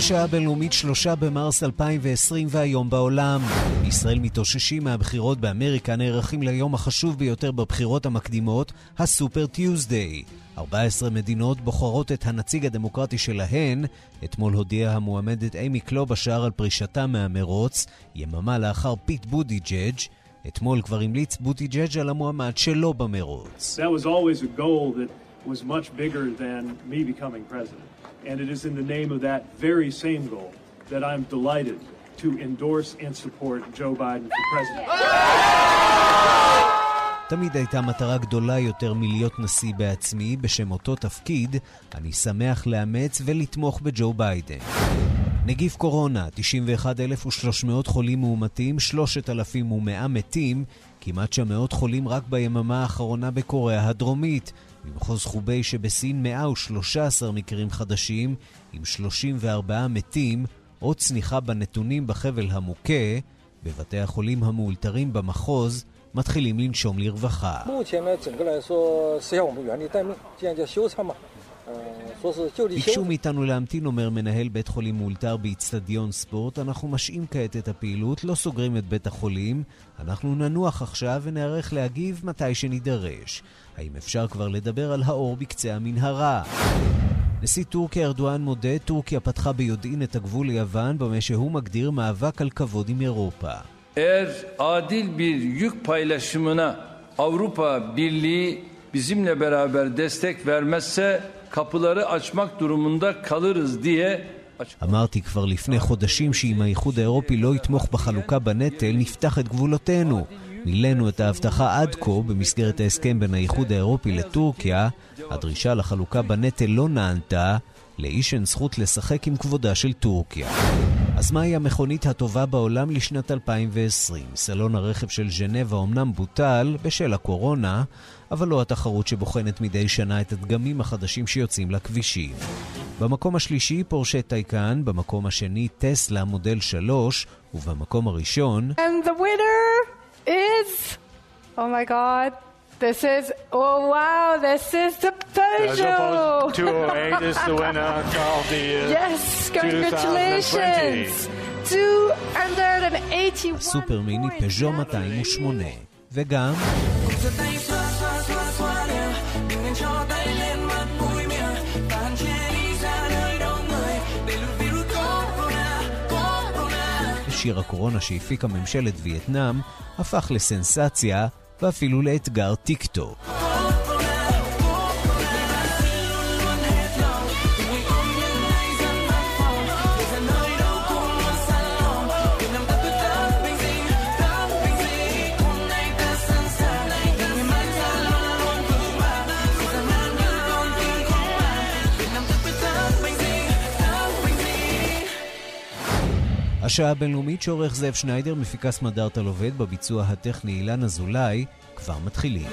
השעה הבינלאומית שלושה במרס 2020 והיום בעולם. ישראל מתאוששים מהבחירות באמריקה נערכים ליום החשוב ביותר בבחירות המקדימות, ה Super Tuesday. 14 מדינות בוחרות את הנציג הדמוקרטי שלהן. אתמול הודיעה המועמדת אימי קלובשאר על פרישתה מהמרוץ, יממה לאחר פיט בוטיג'אג'. אתמול כבר המליץ בוטיג'אג' על המועמד שלו במרוץ. That was always a goal that was much bigger than me becoming president. And it is in the name of that very same goal that I'm delighted to endorse and support Joe Biden for president. תמיד הייתה מטרה גדולה יותר מלהיות נשיא בעצמי, בשם אותו תפקיד, אני שמח לאמץ ולתמוך בג'ו ביידן. נגיף קורונה, 91,300 חולים מאומתים, 3,100 מתים, כמעט 900 חולים רק ביממה האחרונה בקוריאה הדרומית. במחוז חובי שבסין 113 מקרים חדשים, עם 34 מתים, עוד צניחה בנתונים בחבל המוכה, בבתי החולים המאולתרים במחוז מתחילים לנשום לרווחה. ביקשו מאיתנו להמתין, אומר מנהל בית חולים מאולתר באיצטדיון ספורט. אנחנו משעים כעת את הפעילות, לא סוגרים את בית החולים. אנחנו ננוח עכשיו ונערך להגיב מתי שנידרש. האם אפשר כבר לדבר על האור בקצה המנהרה? נשיא טורקיה ארדואן מודה, טורקיה פתחה ביודעין את הגבול ליוון, במה שהוא מגדיר מאבק על כבוד עם אירופה. Avrupa Birliği bizimle beraber destek vermezse kapıları açmak durumunda kalırız diye אמרתי כבר לפני חודשים שאם האיחוד האירופי לא יתמוך בחלוקה בנטל, נפתח את גבולותינו. מילאנו את ההבטחה עד כה במסגרת ההסכם בין האיחוד האירופי לטורקיה. הדרישה לחלוקה בנטל לא נענתה, לאיש אין זכות לשחק עם כבודה של טורקיה. אז מהי המכונית הטובה בעולם לשנת 2020? סלון הרכב של ז'נבה אומנם בוטל בשל הקורונה, אבל לא התחרות שבוחנת מדי שנה את הדגמים החדשים שיוצאים לכבישים. במקום השלישי פורשה טייקן, במקום השני טסלה מודל 3, ובמקום הראשון... And the winner is... Oh my god. This is, oh wow, this is the Peugeot! 208 is the winner of the Yes, congratulations! 281. סופר מיני פז'ו 208. וגם... שיר הקורונה שהפיקה ממשלת וייטנאם הפך לסנסציה ואפילו לאתגר טיק השעה הבינלאומית שעורך זאב שניידר, מפיקס סמדארטה לובד, בביצוע הטכני אילן אזולאי, כבר מתחילים.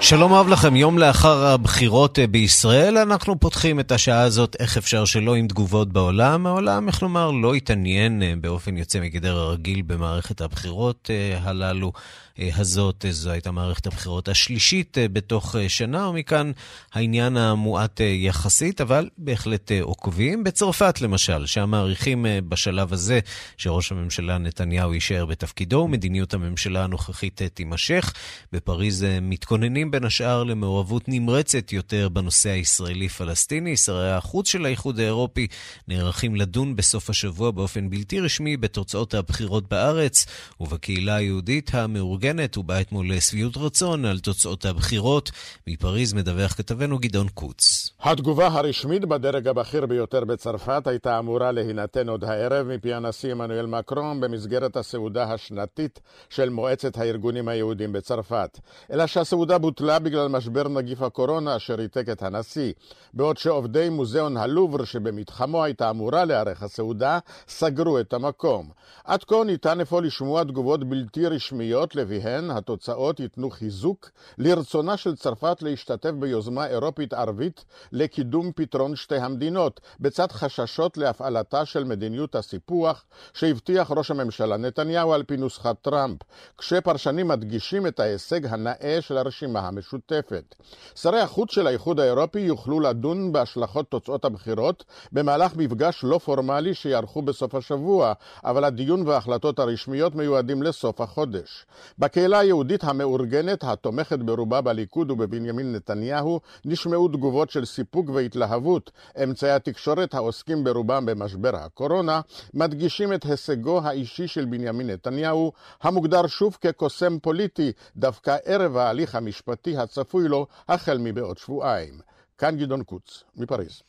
שלום רב לכם, יום לאחר הבחירות אה, בישראל, אנחנו פותחים את השעה הזאת, איך אפשר שלא, עם תגובות בעולם. העולם, איך לומר, לא התעניין אה, באופן יוצא מגדר הרגיל במערכת הבחירות אה, הללו. אה, הזאת. זו הייתה מערכת הבחירות השלישית אה, בתוך אה, שנה, ומכאן העניין המועט יחסית, אבל בהחלט עוקבים. בצרפת למשל, שם מעריכים בשלב הזה שראש הממשלה נתניהו יישאר בתפקידו, ומדיניות הממשלה הנוכחית תימשך. בפריז מתכוננים בין השאר למעורבות נמרצת יותר בנושא הישראלי-פלסטיני. שרי החוץ של האיחוד האירופי נערכים לדון בסוף השבוע באופן בלתי רשמי בתוצאות הבחירות בארץ ובקהילה היהודית המאורגנת. מאורגנת ובא אתמול לשביעות רצון על תוצאות הבחירות. מפריז מדווח כתבנו גדעון קוץ. התגובה הרשמית בדרג הבכיר ביותר בצרפת הייתה אמורה להינתן עוד הערב מפי הנשיא עמנואל מקרון במסגרת הסעודה השנתית של מועצת הארגונים היהודים בצרפת. אלא שהסעודה בוטלה בגלל משבר נגיף הקורונה אשר ריתק את הנשיא, בעוד שעובדי מוזיאון הלובר שבמתחמו הייתה אמורה לארח הסעודה, סגרו את המקום. עד כה ניתן אפוא לשמוע תגובות בלתי רשמיות, לפיהן התוצאות ייתנו חיזוק לרצונה של צרפת להשתתף ביוזמה אירופית ערבית לקידום פתרון שתי המדינות, בצד חששות להפעלתה של מדיניות הסיפוח שהבטיח ראש הממשלה נתניהו על פי נוסחת טראמפ, כשפרשנים מדגישים את ההישג הנאה של הרשימה המשותפת. שרי החוץ של האיחוד האירופי יוכלו לדון בהשלכות תוצאות הבחירות במהלך מפגש לא פורמלי שיערכו בסוף השבוע, אבל הדיון וההחלטות הרשמיות מיועדים לסוף החודש. בקהילה היהודית המאורגנת, התומכת ברובה בליכוד ובבנימין נתניהו, נשמעו תגובות של סיפוק והתלהבות. אמצעי התקשורת העוסקים ברובם במשבר הקורונה, מדגישים את הישגו האישי של בנימין נתניהו, המוגדר שוב כקוסם פוליטי, דווקא ערב ההליך המשפטי הצפוי לו החל מבעוד שבועיים. כאן גדעון קוץ, מפריז.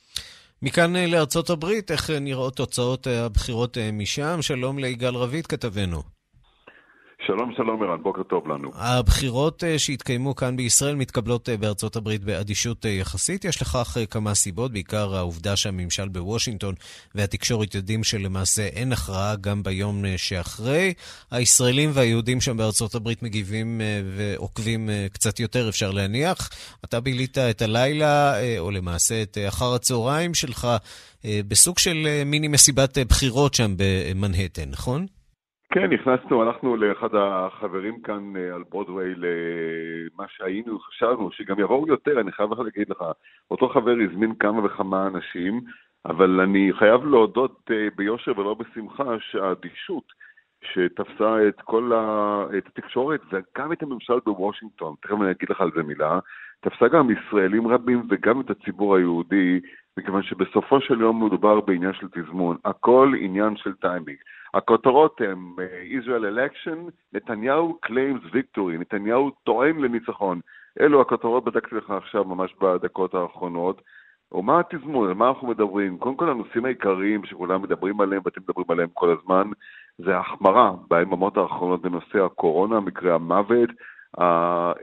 מכאן אה, לארצות הברית, איך אה, נראות תוצאות אה, הבחירות משם? שלום ליגאל רביד, כתבנו. שלום, שלום ערן, בוקר טוב לנו. הבחירות אה, שהתקיימו כאן בישראל מתקבלות אה, בארצות הברית באדישות אה, יחסית. יש לכך כמה סיבות, בעיקר העובדה שהממשל בוושינגטון והתקשורת יודעים שלמעשה אין הכרעה גם ביום שאחרי. הישראלים והיהודים שם בארצות הברית מגיבים ועוקבים קצת יותר, אפשר להניח. אתה בילית את הלילה, או למעשה את אחר הצהריים שלך, בסוג של מיני מסיבת בחירות שם במנהטן, נכון? כן, נכנסנו, הלכנו לאחד החברים כאן אה, על ברודוויי למה שהיינו, חשבנו שגם יבואו יותר, אני חייב להגיד לך, אותו חבר הזמין כמה וכמה אנשים, אבל אני חייב להודות אה, ביושר ולא בשמחה שהאדישות שתפסה את כל ה... את התקשורת וגם את הממשל בוושינגטון, תכף אני אגיד לך על זה מילה, תפסה גם ישראלים רבים וגם את הציבור היהודי, מכיוון שבסופו של יום מדובר בעניין של תזמון, הכל עניין של טיימינג. הכותרות הן אה, Israel election, נתניהו claims victory, נתניהו טוען לניצחון. אלו הכותרות בדקתי לך עכשיו ממש בדקות האחרונות. ומה התזמון, על מה אנחנו מדברים? קודם כל הנושאים העיקריים שכולם מדברים עליהם ואתם מדברים עליהם כל הזמן, זה החמרה ביממות האחרונות בנושא הקורונה, מקרי המוות, אה,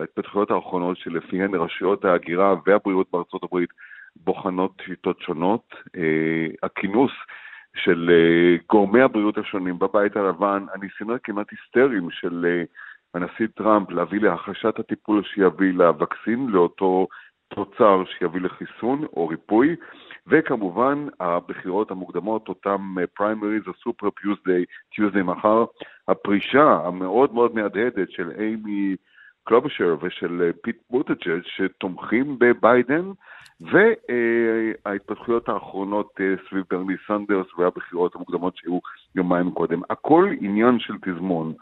ההתפתחויות האחרונות שלפיהן רשויות ההגירה והבריאות בארצות הברית בוחנות שיטות שונות, אה, הכינוס של uh, גורמי הבריאות השונים בבית הלבן, הניסיונות כמעט היסטריים של uh, הנשיא טראמפ להביא להחשת הטיפול שיביא לווקסין, לאותו תוצר שיביא לחיסון או ריפוי, וכמובן הבחירות המוקדמות, אותם פריימריז, ה Super Tuesday, Tuesday מחר, הפרישה המאוד מאוד מהדהדת של אימי קלובשר ושל פיט בוטיג'אג' שתומכים בביידן, וההתפתחויות האחרונות אה, סביב ברני סנדרס והבחירות המוקדמות שהיו יומיים קודם. הכל עניין של תזמון.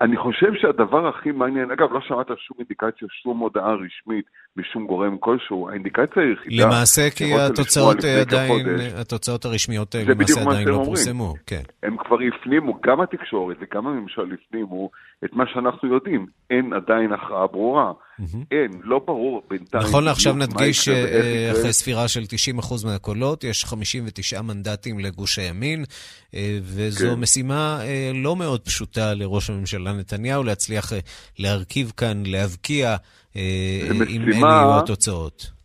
אני חושב שהדבר הכי מעניין, אגב, לא שמעת שום אינדיקציה, שום הודעה רשמית משום גורם כלשהו, האינדיקציה היחידה... למעשה כי התוצאות עדיין, חודש, התוצאות הרשמיות למעשה עדיין לא פורסמו, כן. הם כבר הפנימו, גם התקשורת וגם הממשל הפנימו את מה שאנחנו יודעים, אין עדיין הכרעה ברורה. אין, לא ברור בינתיים. נכון לעכשיו נדגיש שאחרי ספירה של 90% מהקולות, יש 59 מנדטים לגוש הימין, אה, וזו כן. משימה אה, לא מאוד פשוטה לראש הממשלה נתניהו להצליח אה, להרכיב כאן, להבקיע, אם אין יהיו התוצאות.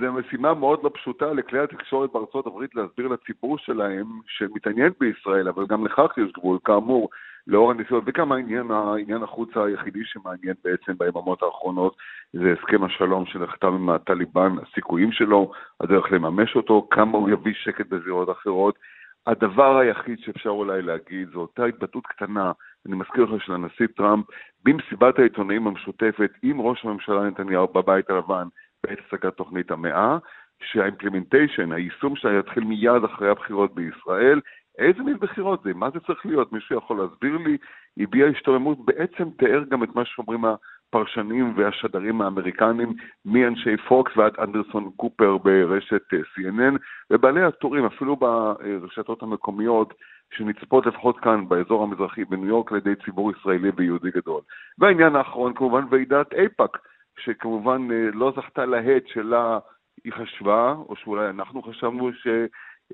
זו משימה מאוד לא פשוטה לכלי התקשורת בארצות הברית להסביר לציבור שלהם, שמתעניין בישראל, אבל גם לכך יש גבול, כאמור. לאור הניסיון, וגם העניין, העניין החוץ היחידי שמעניין בעצם ביממות האחרונות זה הסכם השלום שנחתם עם הטליבן, הסיכויים שלו, הדרך לממש אותו, כמה הוא יביא שקט בזירות אחרות. הדבר היחיד שאפשר אולי להגיד זו אותה התבטאות קטנה, אני מזכיר לך, של הנשיא טראמפ, במסיבת העיתונאים המשותפת עם ראש הממשלה נתניהו בבית הלבן בעת הצגת תוכנית המאה, שה implementation, היישום שלה יתחיל מיד אחרי הבחירות בישראל, איזה מין בחירות זה? מה זה צריך להיות? מישהו יכול להסביר לי? הביע השתוממות, בעצם תיאר גם את מה שאומרים הפרשנים והשדרים האמריקנים, מאנשי פוקס ועד אנדרסון קופר ברשת אה, CNN, ובעלי הטורים, אפילו ברשתות המקומיות, שנצפות לפחות כאן, באזור המזרחי, בניו יורק, על ידי ציבור ישראלי ויהודי גדול. והעניין האחרון, כמובן, ועידת אייפאק, שכמובן אה, לא זכתה להד שלה היא חשבה, או שאולי אנחנו חשבנו ש...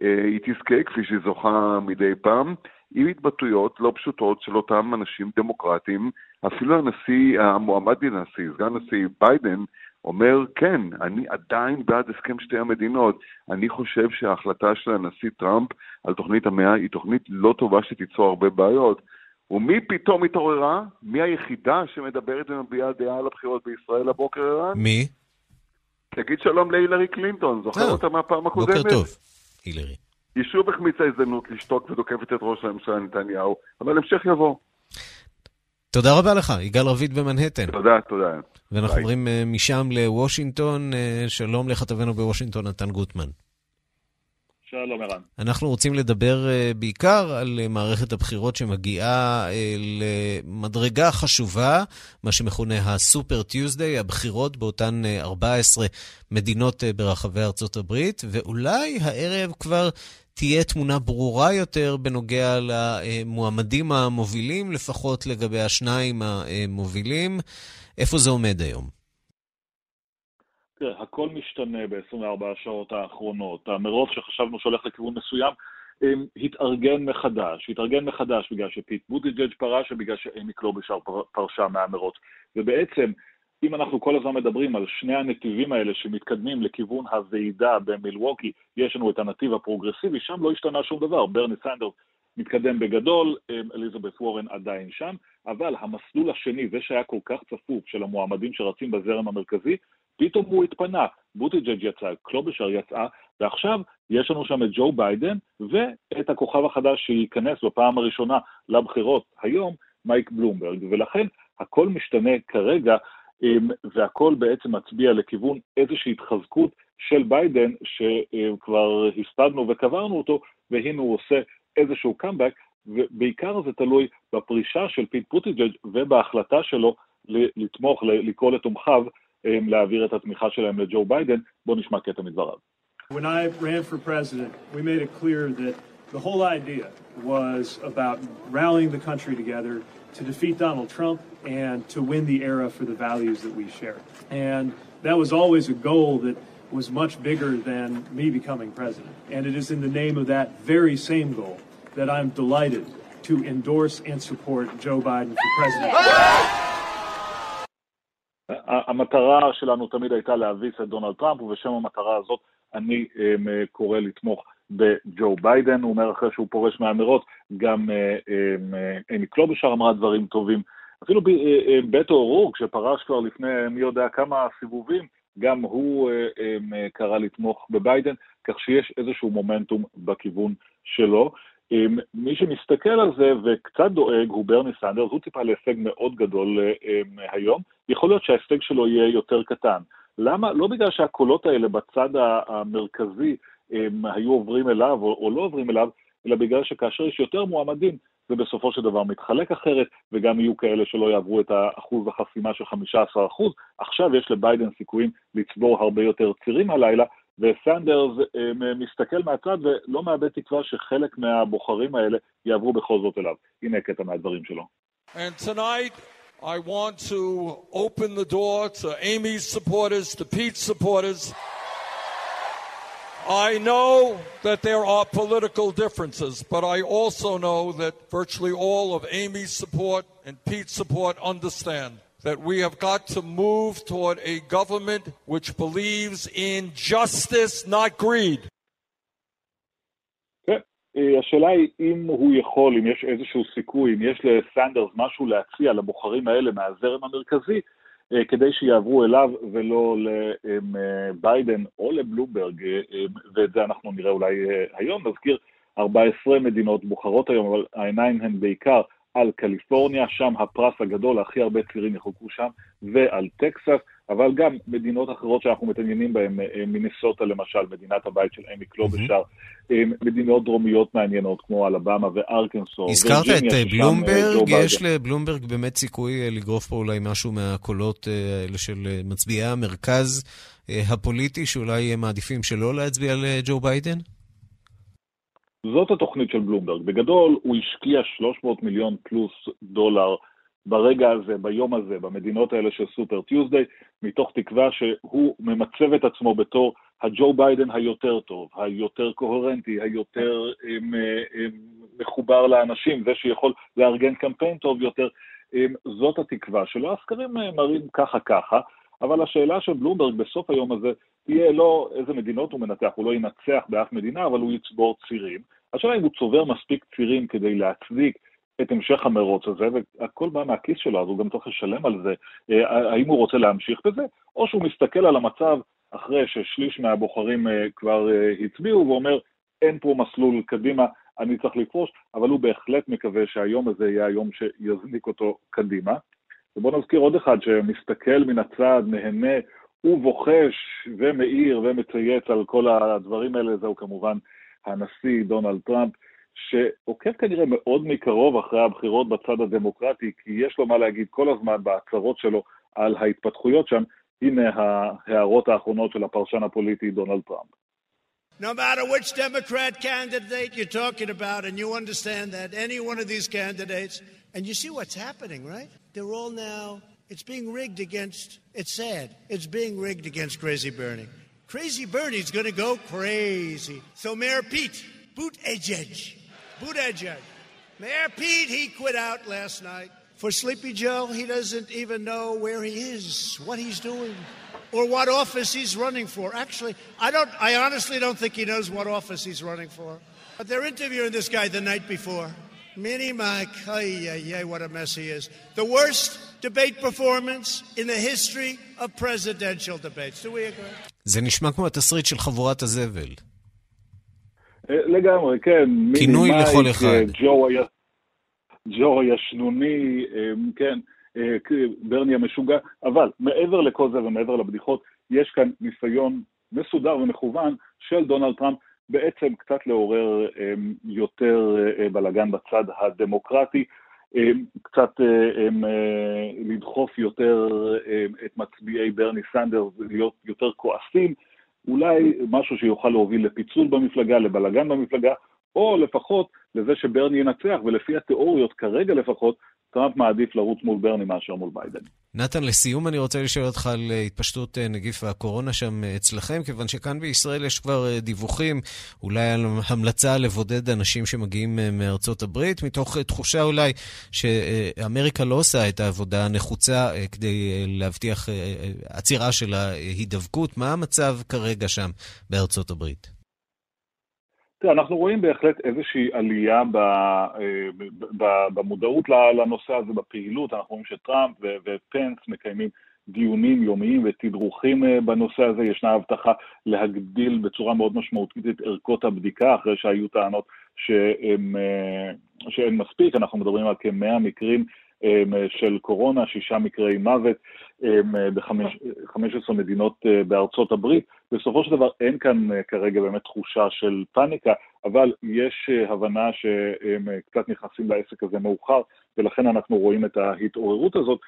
אה, היא תזכה כפי שהיא זוכה מדי פעם. עם התבטאויות לא פשוטות של אותם אנשים דמוקרטיים. אפילו הנשיא, המועמד לנשיא, סגן נשיא ביידן, אומר, כן, אני עדיין בעד הסכם שתי המדינות. אני חושב שההחלטה של הנשיא טראמפ על תוכנית המאה היא תוכנית לא טובה שתיצור הרבה בעיות. ומי פתאום התעוררה? מי היחידה שמדברת ומביעה דעה על הבחירות בישראל הבוקר, ערן? מי? תגיד שלום להילרי קלינטון, זוכר אה, אותה מהפעם הקודמת? בוקר טוב, הילרי. היא שוב החמיצה הזדמנות לשתוק ודוקפת את ראש הממשלה נתניהו, אבל המשך יבוא. תודה רבה לך, יגאל רביד במנהטן. תודה, תודה. ואנחנו עוברים אה, משם לוושינגטון. אה, שלום לכתבנו בוושינגטון, נתן גוטמן. שלום, ערן. אנחנו רוצים לדבר uh, בעיקר על uh, מערכת הבחירות שמגיעה uh, למדרגה חשובה, מה שמכונה הסופר טיוזדיי, הבחירות באותן uh, 14 מדינות ברחבי ארצות הברית, ואולי הערב כבר תהיה תמונה ברורה יותר בנוגע למועמדים המובילים, לפחות לגבי השניים המובילים. איפה זה עומד היום? תראה, הכל משתנה ב-24 השעות האחרונות. המרוץ שחשבנו שהולך לכיוון מסוים, התארגן מחדש. התארגן מחדש בגלל שפיט בוטיג'אג' פרש ובגלל שאמי קלובשר פרשה מהמרוץ. ובעצם, אם אנחנו כל הזמן מדברים על שני הנתיבים האלה שמתקדמים לכיוון הוועידה במילווקי, יש לנו את הנתיב הפרוגרסיבי, שם לא השתנה שום דבר. ברני סנדרס מתקדם בגדול, אליזבת וורן עדיין שם, אבל המסלול השני, זה שהיה כל כך צפוף של המועמדים שרצים בזרם המרכזי, פתאום הוא התפנה, בוטיג'אג' יצא, קלובשר יצאה, ועכשיו יש לנו שם את ג'ו ביידן ואת הכוכב החדש שייכנס בפעם הראשונה לבחירות היום, מייק בלומברג, ולכן הכל משתנה כרגע, והכל בעצם מצביע לכיוון איזושהי התחזקות של ביידן, שכבר הספדנו וקברנו אותו, והנה הוא עושה איזשהו קאמבק, ובעיקר זה תלוי בפרישה של פיט בוטיג'אג' ובהחלטה שלו לתמוך, לקרוא לתומכיו להעביר את התמיכה שלהם לג'ו ביידן. בואו נשמע קטע מדבריו. When I ran for president, we made it clear that the whole idea was about rallying the country together to defeat Donald Trump and to win the era for the values that we share. And that was always a goal that was much bigger than me becoming president. And it is in the name of that very same goal that I'm delighted to endorse and support Joe Biden for president. המטרה שלנו תמיד הייתה להביס את דונלד טראמפ, ובשם המטרה הזאת אני um, קורא לתמוך בג'ו ביידן, הוא אומר אחרי שהוא פורש מהאמירות, גם אמי קלובשר אמרה דברים טובים. אפילו בטו אורורק, שפרש כבר לפני מי יודע כמה סיבובים, גם הוא קרא לתמוך בביידן, כך שיש איזשהו מומנטום בכיוון שלו. מי שמסתכל על זה וקצת דואג הוא ברני סנדרס, הוא טיפה להישג מאוד גדול היום, יכול להיות שההישג שלו יהיה יותר קטן. למה? לא בגלל שהקולות האלה בצד המרכזי הם היו עוברים אליו או, או לא עוברים אליו, אלא בגלל שכאשר יש יותר מועמדים, זה בסופו של דבר מתחלק אחרת, וגם יהיו כאלה שלא יעברו את האחוז החסימה של 15%. עכשיו יש לביידן סיכויים לצבור הרבה יותר צירים הלילה, וסנדרס מסתכל מהצד ולא מאבד תקווה שחלק מהבוחרים האלה יעברו בכל זאת אליו. הנה קטע מהדברים שלו. And tonight I want to open the door to Amy's supporters, to Pete's supporters. I know that there are political differences, but I also know that virtually all of Amy's support and Pete's support understand that we have got to move toward a government which believes in justice, not greed. השאלה היא אם הוא יכול, אם יש איזשהו סיכוי, אם יש לסנדרס משהו להציע לבוחרים האלה מהזרם המרכזי, כדי שיעברו אליו ולא לביידן או לבלומברג, ואת זה אנחנו נראה אולי היום. נזכיר, 14 מדינות בוחרות היום, אבל העיניים הן בעיקר על קליפורניה, שם הפרס הגדול, הכי הרבה צעירים יחוקו שם, ועל טקסס, אבל גם מדינות אחרות שאנחנו מתעניינים בהן, אה, מינסוטה למשל, מדינת הבית של אמי קלובשר, אה, מדינות דרומיות מעניינות כמו אלבמה וארקנסו. הזכרת את אה, בלומברג, יש לבלומברג באמת סיכוי לגרוף פה אולי משהו מהקולות האלה של מצביעי המרכז הפוליטי, שאולי מעדיפים שלא להצביע לג'ו ביידן? זאת התוכנית של בלומברג. בגדול, הוא השקיע 300 מיליון פלוס דולר ברגע הזה, ביום הזה, במדינות האלה של Super Tuesday, מתוך תקווה שהוא ממצב את עצמו בתור הג'ו ביידן היותר טוב, היותר קוהרנטי, היותר הם, הם, מחובר לאנשים, זה שיכול לארגן קמפיין טוב יותר, זאת התקווה שלו. הסקרים מראים ככה ככה, אבל השאלה של בלומברג בסוף היום הזה תהיה לא איזה מדינות הוא מנתח, הוא לא ינצח באף מדינה, אבל הוא יצבור צירים. השאלה אם הוא צובר מספיק צירים כדי להצדיק את המשך המרוץ הזה, והכל בא מהכיס שלו, אז הוא גם צריך לשלם על זה, אה, האם הוא רוצה להמשיך בזה, או שהוא מסתכל על המצב אחרי ששליש מהבוחרים אה, כבר אה, הצביעו ואומר, אין פה מסלול קדימה, אני צריך לפרוש, אבל הוא בהחלט מקווה שהיום הזה יהיה היום שיזניק אותו קדימה. ובואו נזכיר עוד אחד שמסתכל מן הצד, נהנה ובוחש ומאיר ומצייץ על כל הדברים האלה, זהו כמובן הנשיא דונלד טראמפ, שעוקב כנראה מאוד מקרוב אחרי הבחירות בצד הדמוקרטי, כי יש לו מה להגיד כל הזמן בהצהרות שלו על ההתפתחויות שם. הנה ההערות האחרונות של הפרשן הפוליטי דונלד טראמפ. No matter which Democrat candidate you're talking about, and you understand that any one of these candidates, and you see what's happening, right? They're all now, it's being rigged against, it's sad, it's being rigged against Crazy Bernie. Crazy Bernie's gonna go crazy. So Mayor Pete, boot edge. Mayor Pete, he quit out last night. For Sleepy Joe, he doesn't even know where he is, what he's doing or what office he's running for. Actually, I don't. I honestly don't think he knows what office he's running for. But they're interviewing this guy the night before. Mini Mike, what a mess he is. The worst debate performance in the history of presidential debates. Do we agree? זה נשמע כמו התסריט של חבורת הזבל. לגמרי, כן. כינוי לכל אחד. ג'ו הישנוני, כן. ברני המשוגע, אבל מעבר לכל זה ומעבר לבדיחות, יש כאן ניסיון מסודר ומכוון של דונלד טראמפ בעצם קצת לעורר יותר אה, בלאגן בצד הדמוקרטי, קצת אה, לדחוף יותר את מצביעי ברני סנדרס להיות יותר כועסים, אולי משהו שיוכל להוביל לפיצול במפלגה, לבלאגן במפלגה, או לפחות לזה שברני ינצח, ולפי התיאוריות כרגע לפחות, טראמפ מעדיף לרוץ מול ברני מאשר מול ביידן. נתן, לסיום אני רוצה לשאול אותך על אה, התפשטות אה, נגיף הקורונה שם אה, אצלכם, כיוון שכאן בישראל יש כבר דיווחים, אולי על המלצה לבודד אנשים שמגיעים מארצות הברית, מתוך תחושה אולי שאמריקה לא עושה את העבודה הנחוצה כדי להבטיח עצירה של ההידבקות. מה המצב כרגע שם בארצות הברית? תראה, אנחנו רואים בהחלט איזושהי עלייה אה, במודעות לנושא הזה, בפעילות. אנחנו רואים שטראמפ ופנס מקיימים דיונים יומיים ותדרוכים אה, בנושא הזה. ישנה הבטחה להגדיל בצורה מאוד משמעותית את ערכות הבדיקה, אחרי שהיו טענות שהם, אה, שאין מספיק. אנחנו מדברים על כמאה מקרים של קורונה, שישה מקרי מוות ב-15 מדינות אה, בארצות הברית. בסופו של דבר אין כאן אה, כרגע באמת תחושה של פאניקה, אבל יש אה, הבנה שהם קצת נכנסים לעסק הזה מאוחר, ולכן אנחנו רואים את ההתעוררות הזאת.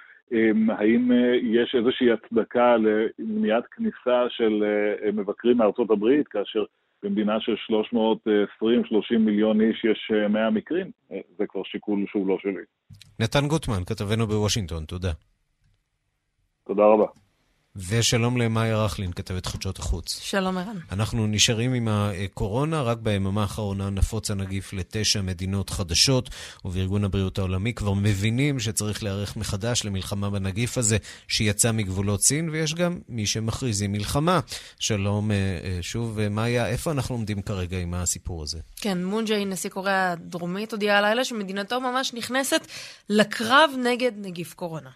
האם יש איזושהי הצדקה למניעת כניסה של מבקרים מארצות הברית, כאשר במדינה של 320-30 מיליון איש יש 100 מקרים? זה כבר שיקול שהוא לא שלי. נתן גוטמן, כתבנו בוושינגטון, תודה. תודה רבה. ושלום למאיה רכלין, כתבת חדשות החוץ. שלום ערן. אנחנו נשארים עם הקורונה, רק ביממה האחרונה נפוץ הנגיף לתשע מדינות חדשות, ובארגון הבריאות העולמי כבר מבינים שצריך להיערך מחדש למלחמה בנגיף הזה שיצא מגבולות סין, ויש גם מי שמכריזים מלחמה. שלום אה, אה, שוב, אה, מאיה, איפה אנחנו עומדים כרגע עם הסיפור הזה? כן, מונג'יי, נשיא קוריאה הדרומית, הודיע הלילה שמדינתו ממש נכנסת לקרב נגד נגיף קורונה.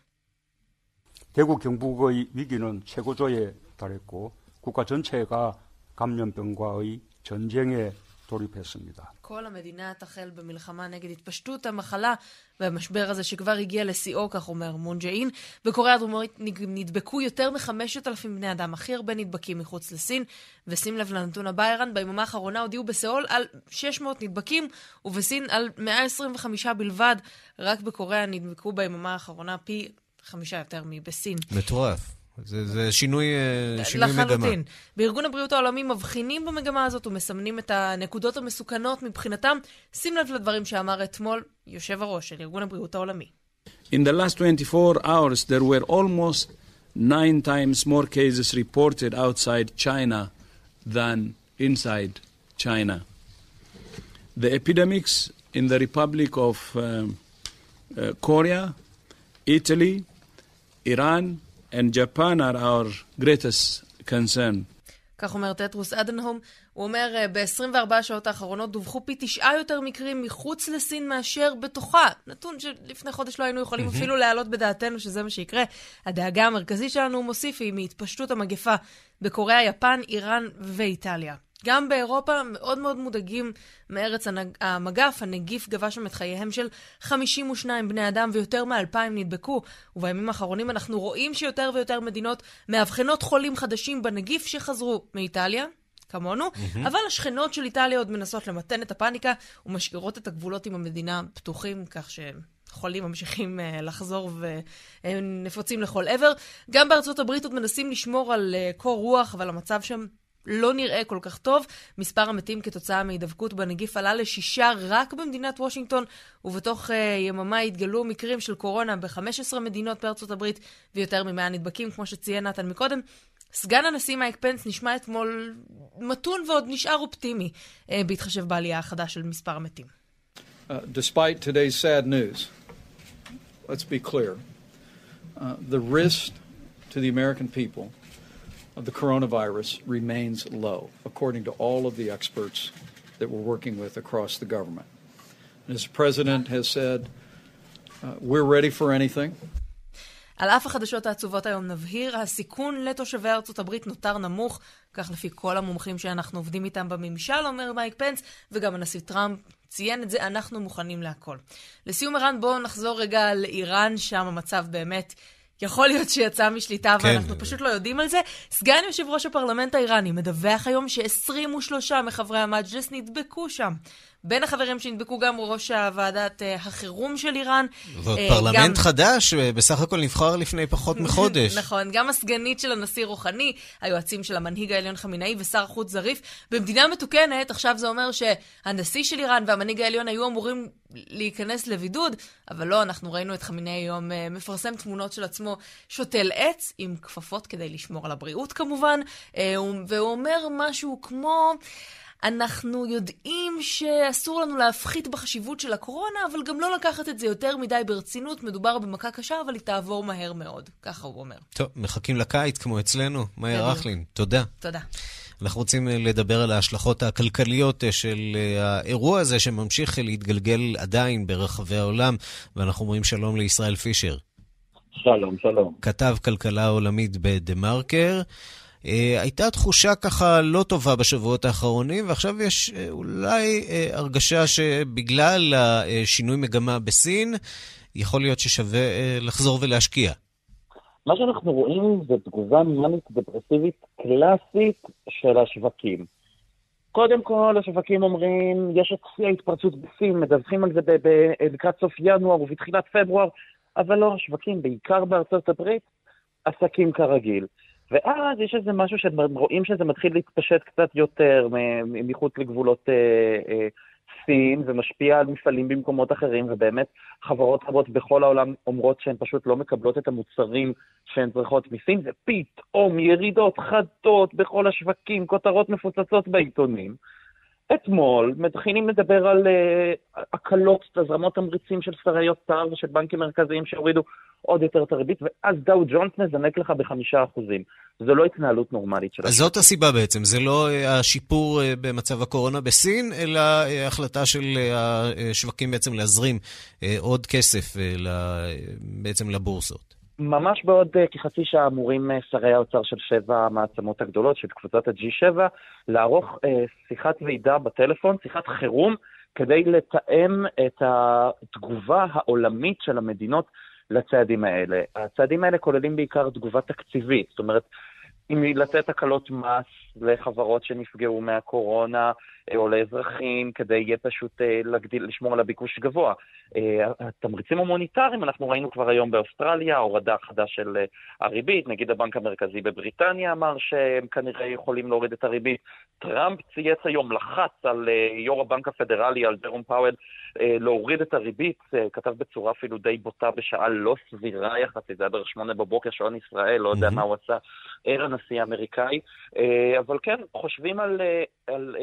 대구 경북의 위기는 최고조에 달했고 국가 전체가 감염병과의 전쟁에 돌입했습니다. כל המדינה תחל במלחמה נגד התפשטות המחלה והמשבר הזה שכבר הגיע לשיאו, כך אומר מון ג'אין. בקוריאה הדרומית נדבקו יותר מחמשת אלפים בני אדם, הכי הרבה נדבקים מחוץ לסין. ושים לב לנתון הבא, ערן, ביממה האחרונה הודיעו בסיאול על 600 נדבקים, ובסין על 125 בלבד. רק בקוריאה נדבקו ביממה האחרונה פי חמישה יותר מבסין. מטורף. זה, זה שינוי, אה, שינוי לחלוטין. מגמה. לחלוטין. בארגון הבריאות העולמי מבחינים במגמה הזאת ומסמנים את הנקודות המסוכנות מבחינתם. שים לב לדברים שאמר אתמול יושב הראש של ארגון הבריאות העולמי. In the last 24 hours there were almost nine times more cases reported outside China than inside China. The epidemics in the Republic of um, uh, Korea, Italy, Iran, and Japan are our greatest concern. כך אומר טטרוס אדנהום. הוא אומר, אה, ב-24 השעות האחרונות דווחו פי תשעה יותר מקרים מחוץ לסין מאשר בתוכה. נתון שלפני חודש לא היינו יכולים mm-hmm. אפילו להעלות בדעתנו שזה מה שיקרה. הדאגה המרכזית שלנו, הוא מוסיף, היא מהתפשטות המגפה בקוריאה, יפן, איראן ואיטליה. גם באירופה מאוד מאוד מודאגים מארץ המגף. הנגיף גבה שם את חייהם של 52 בני אדם ויותר מ-2,000 נדבקו. ובימים האחרונים אנחנו רואים שיותר ויותר מדינות מאבחנות חולים חדשים בנגיף שחזרו מאיטליה, כמונו, mm-hmm. אבל השכנות של איטליה עוד מנסות למתן את הפאניקה ומשאירות את הגבולות עם המדינה פתוחים, כך ש... חולים ממשיכים uh, לחזור ונפוצים לכל עבר. גם בארצות הברית עוד מנסים לשמור על uh, קור רוח, אבל המצב שם לא נראה כל כך טוב. מספר המתים כתוצאה מהידבקות בנגיף עלה לשישה רק במדינת וושינגטון, ובתוך uh, יממה התגלו מקרים של קורונה ב-15 מדינות בארצות הברית, ויותר מ-100 נדבקים, כמו שציין נתן מקודם. סגן הנשיא מייק פנס נשמע אתמול מתון ועוד נשאר אופטימי, uh, בהתחשב בעלייה החדה של מספר המתים. Uh, of the coronavirus remains low, according to all of the experts that we're working with across the government. And as the President has said, uh, we're ready for anything. על אף החדשות העצובות היום נבהיר, הסיכון לתושבי ארצות הברית נותר נמוך, כך לפי כל המומחים שאנחנו עובדים איתם בממשל, אומר מייק פנס, וגם הנשיא טראמפ ציין את זה, אנחנו מוכנים להכל. לסיום ערן, בואו נחזור רגע לאיראן, שם המצב באמת יכול להיות שיצא משליטה, כן. ואנחנו פשוט לא יודעים על זה. סגן יושב ראש הפרלמנט האיראני מדווח היום ש-23 מחברי המג'לס נדבקו שם. בין החברים שנדבקו גם ראש הוועדת uh, החירום של איראן. ועוד uh, פרלמנט גם... חדש, בסך הכל נבחר לפני פחות מחודש. נכון, גם הסגנית של הנשיא רוחני, היועצים של המנהיג העליון חמינאי ושר חוץ זריף. במדינה מתוקנת, עכשיו זה אומר שהנשיא של איראן והמנהיג העליון היו אמורים להיכנס לבידוד, אבל לא, אנחנו ראינו את חמינאי היום מפרסם תמונות של עצמו שותל עץ עם כפפות כדי לשמור על הבריאות כמובן, והוא אומר משהו כמו... אנחנו יודעים שאסור לנו להפחית בחשיבות של הקורונה, אבל גם לא לקחת את זה יותר מדי ברצינות. מדובר במכה קשה, אבל היא תעבור מהר מאוד. ככה הוא אומר. טוב, מחכים לקיץ כמו אצלנו. מאיה רכלין, תודה. תודה. אנחנו רוצים אה, לדבר על ההשלכות הכלכליות אה, של אה, האירוע הזה שממשיך להתגלגל עדיין ברחבי העולם, ואנחנו אומרים שלום לישראל פישר. שלום, שלום. כתב כלכלה עולמית בדה-מרקר. Uh, הייתה תחושה ככה לא טובה בשבועות האחרונים, ועכשיו יש uh, אולי uh, הרגשה שבגלל השינוי מגמה בסין, יכול להיות ששווה לחזור ולהשקיע. מה שאנחנו רואים זה תגובה מנית דפרסיבית קלאסית של השווקים. קודם כל, השווקים אומרים, יש את שיא ההתפרצות בסין, מדווחים על זה לקראת סוף ינואר ובתחילת פברואר, אבל לא, השווקים, בעיקר בארצות הברית, עסקים כרגיל. ואז יש איזה משהו שרואים שזה מתחיל להתפשט קצת יותר מחוץ לגבולות אה, אה, סין ומשפיע על מפעלים במקומות אחרים, ובאמת חברות רבות בכל העולם אומרות שהן פשוט לא מקבלות את המוצרים שהן צריכות מסין, ופתאום ירידות חדות בכל השווקים, כותרות מפוצצות בעיתונים. אתמול מתחילים לדבר על uh, הקלות, תזרמות תמריצים של שרי אוצר ושל בנקים מרכזיים שהורידו עוד יותר את הריבית, ואז דאו ג'ונס מזנק לך בחמישה אחוזים. זו לא התנהלות נורמלית של השווקים. זאת הסיבה בעצם, זה לא אה, השיפור אה, במצב הקורונה בסין, אלא החלטה של השווקים בעצם להזרים עוד כסף בעצם לבורסות. ממש בעוד uh, כחצי שעה אמורים uh, שרי האוצר של שבע המעצמות הגדולות, של קבוצת ה-G7, לערוך uh, שיחת ועידה בטלפון, שיחת חירום, כדי לתאם את התגובה העולמית של המדינות לצעדים האלה. הצעדים האלה כוללים בעיקר תגובה תקציבית, זאת אומרת, אם לתת הקלות מס לחברות שנפגעו מהקורונה, אה, או לאזרחים, כדי פשוט אה, להגדיל, לשמור על הביקוש גבוה. אה, התמריצים המוניטריים, אנחנו ראינו כבר היום באוסטרליה, הורדה חדה של הריבית, נגיד הבנק המרכזי בבריטניה אמר שהם כנראה יכולים להוריד את הריבית. טראמפ צייץ היום, לחץ על יו"ר הבנק הפדרלי, על דרום פאוול, להוריד את הריבית, כתב בצורה אפילו די בוטה בשעה לא סבירה יחסית, זה היה בערך שמונה בבוקר, שעון ישראל, לא יודע מה הוא עשה, ער הנשיא האמריקאי. אבל כן, חושבים על, על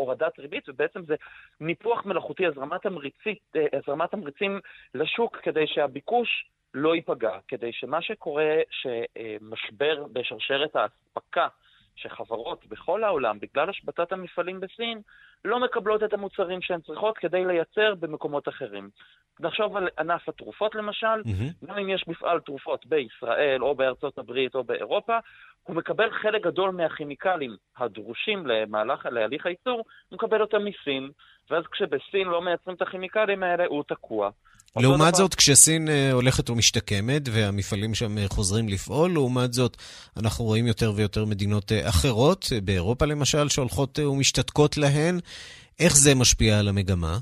הורדת ריבית, ובעצם זה ניפוח מלאכותי, הזרמת, תמריצית, הזרמת תמריצים לשוק כדי שהביקוש לא ייפגע, כדי שמה שקורה, שמשבר בשרשרת האספקה, שחברות בכל העולם, בגלל השבתת המפעלים בסין, לא מקבלות את המוצרים שהן צריכות כדי לייצר במקומות אחרים. נחשוב על ענף התרופות למשל, mm-hmm. גם אם יש מפעל תרופות בישראל או בארצות הברית או באירופה, הוא מקבל חלק גדול מהכימיקלים הדרושים למהלך, להליך הייצור, הוא מקבל אותם מסין, ואז כשבסין לא מייצרים את הכימיקלים האלה, הוא תקוע. לעומת זאת, כשסין uh, הולכת ומשתקמת והמפעלים שם uh, חוזרים לפעול, לעומת זאת, אנחנו רואים יותר ויותר מדינות uh, אחרות, באירופה למשל, שהולכות ומשתתקות להן. איך זה משפיע על המגמה?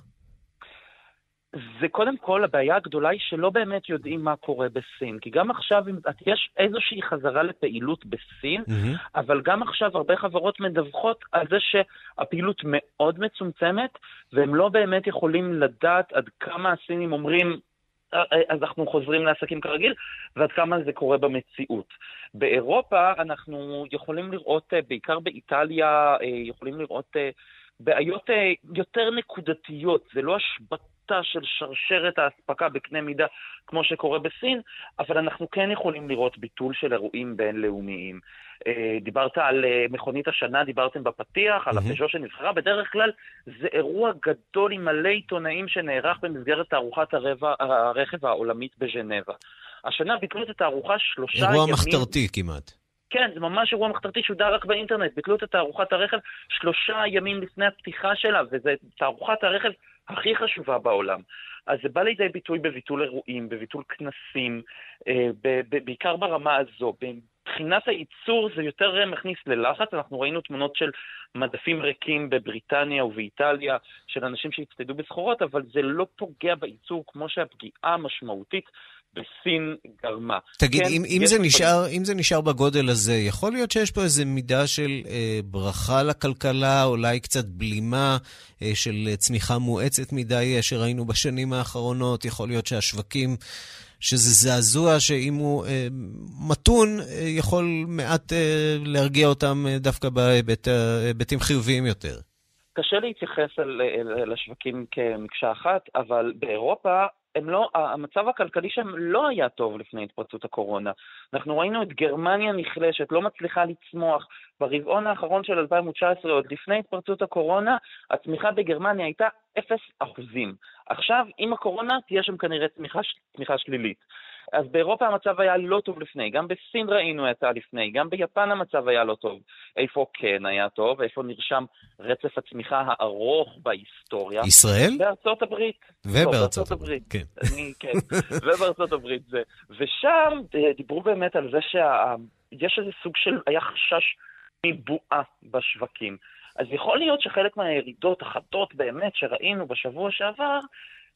זה קודם כל, הבעיה הגדולה היא שלא באמת יודעים מה קורה בסין. כי גם עכשיו יש איזושהי חזרה לפעילות בסין, mm-hmm. אבל גם עכשיו הרבה חברות מדווחות על זה שהפעילות מאוד מצומצמת, והם לא באמת יכולים לדעת עד כמה הסינים אומרים, אה, אה, אז אנחנו חוזרים לעסקים כרגיל, ועד כמה זה קורה במציאות. באירופה אנחנו יכולים לראות, אה, בעיקר באיטליה, יכולים לראות בעיות יותר נקודתיות, זה לא השבתה. של שרשרת האספקה בקנה מידה כמו שקורה בסין, אבל אנחנו כן יכולים לראות ביטול של אירועים בינלאומיים. אה, דיברת על אה, מכונית השנה, דיברתם בפתיח, על הפז'ו שנבחרה, בדרך כלל זה אירוע גדול עם מלא עיתונאים שנערך במסגרת תערוכת הרכב העולמית בז'נבה. השנה ביטלו את התערוכה שלושה אירוע ימים... אירוע מחתרתי כמעט. כן, זה ממש אירוע מחתרתי שודר רק באינטרנט. ביטלו את תערוכת הרכב שלושה ימים לפני הפתיחה שלה, וזו תערוכת הרכב הכי חשובה בעולם. אז זה בא לידי ביטוי בביטול אירועים, בביטול כנסים, אה, בעיקר ברמה הזו. מבחינת הייצור זה יותר מכניס ללחץ, אנחנו ראינו תמונות של מדפים ריקים בבריטניה ובאיטליה, של אנשים שהצטיידו בסחורות, אבל זה לא פוגע בייצור כמו שהפגיעה המשמעותית בסין גרמה. תגיד, כן, אם, אם, זה נשאר, אם זה נשאר בגודל הזה, יכול להיות שיש פה איזו מידה של אה, ברכה לכלכלה, אולי קצת בלימה אה, של צמיחה מואצת מדי אה, שראינו בשנים האחרונות? יכול להיות שהשווקים... שזה זעזוע שאם הוא אה, מתון, אה, יכול מעט אה, להרגיע אותם אה, דווקא בהיבטים חיוביים יותר. קשה להתייחס על, לשווקים כמקשה אחת, אבל באירופה הם לא, המצב הכלכלי שם לא היה טוב לפני התפרצות הקורונה. אנחנו ראינו את גרמניה נחלשת, לא מצליחה לצמוח. ברבעון האחרון של 2019, עוד לפני התפרצות הקורונה, הצמיחה בגרמניה הייתה 0 אחוזים. עכשיו, עם הקורונה תהיה שם כנראה צמיחה, צמיחה שלילית. אז באירופה המצב היה לא טוב לפני, גם בסין ראינו את זה לפני, גם ביפן המצב היה לא טוב. איפה כן היה טוב, איפה נרשם רצף הצמיחה הארוך בהיסטוריה? ישראל? בארצות הברית. ובארצות לא, הברית, כן. אני, כן, ובארצות הברית זה. ושם אה, דיברו באמת על זה שיש איזה סוג של, היה חשש מבועה בשווקים. אז יכול להיות שחלק מהירידות החדות באמת שראינו בשבוע שעבר,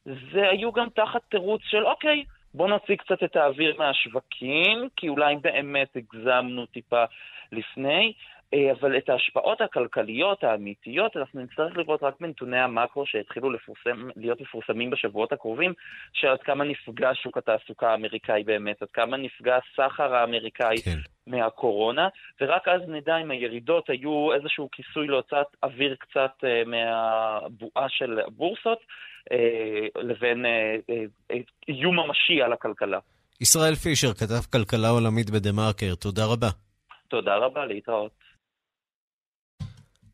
זה היו גם תחת תירוץ של אוקיי, בואו נוציא קצת את האוויר מהשווקים, כי אולי באמת הגזמנו טיפה לפני, אה, אבל את ההשפעות הכלכליות האמיתיות אנחנו נצטרך לראות רק בנתוני המאקרו שהתחילו לפורסם, להיות מפורסמים בשבועות הקרובים, של עד כמה נפגע שוק התעסוקה האמריקאי באמת, עד כמה נפגע הסחר האמריקאי כן. מהקורונה, ורק אז נדע אם הירידות היו איזשהו כיסוי להוצאת אוויר קצת uh, מהבועה של הבורסות, לבין uh, איום ממשי על הכלכלה. ישראל פישר, כתב כלכלה עולמית בדה-מרקר, תודה רבה. תודה רבה, להתראות.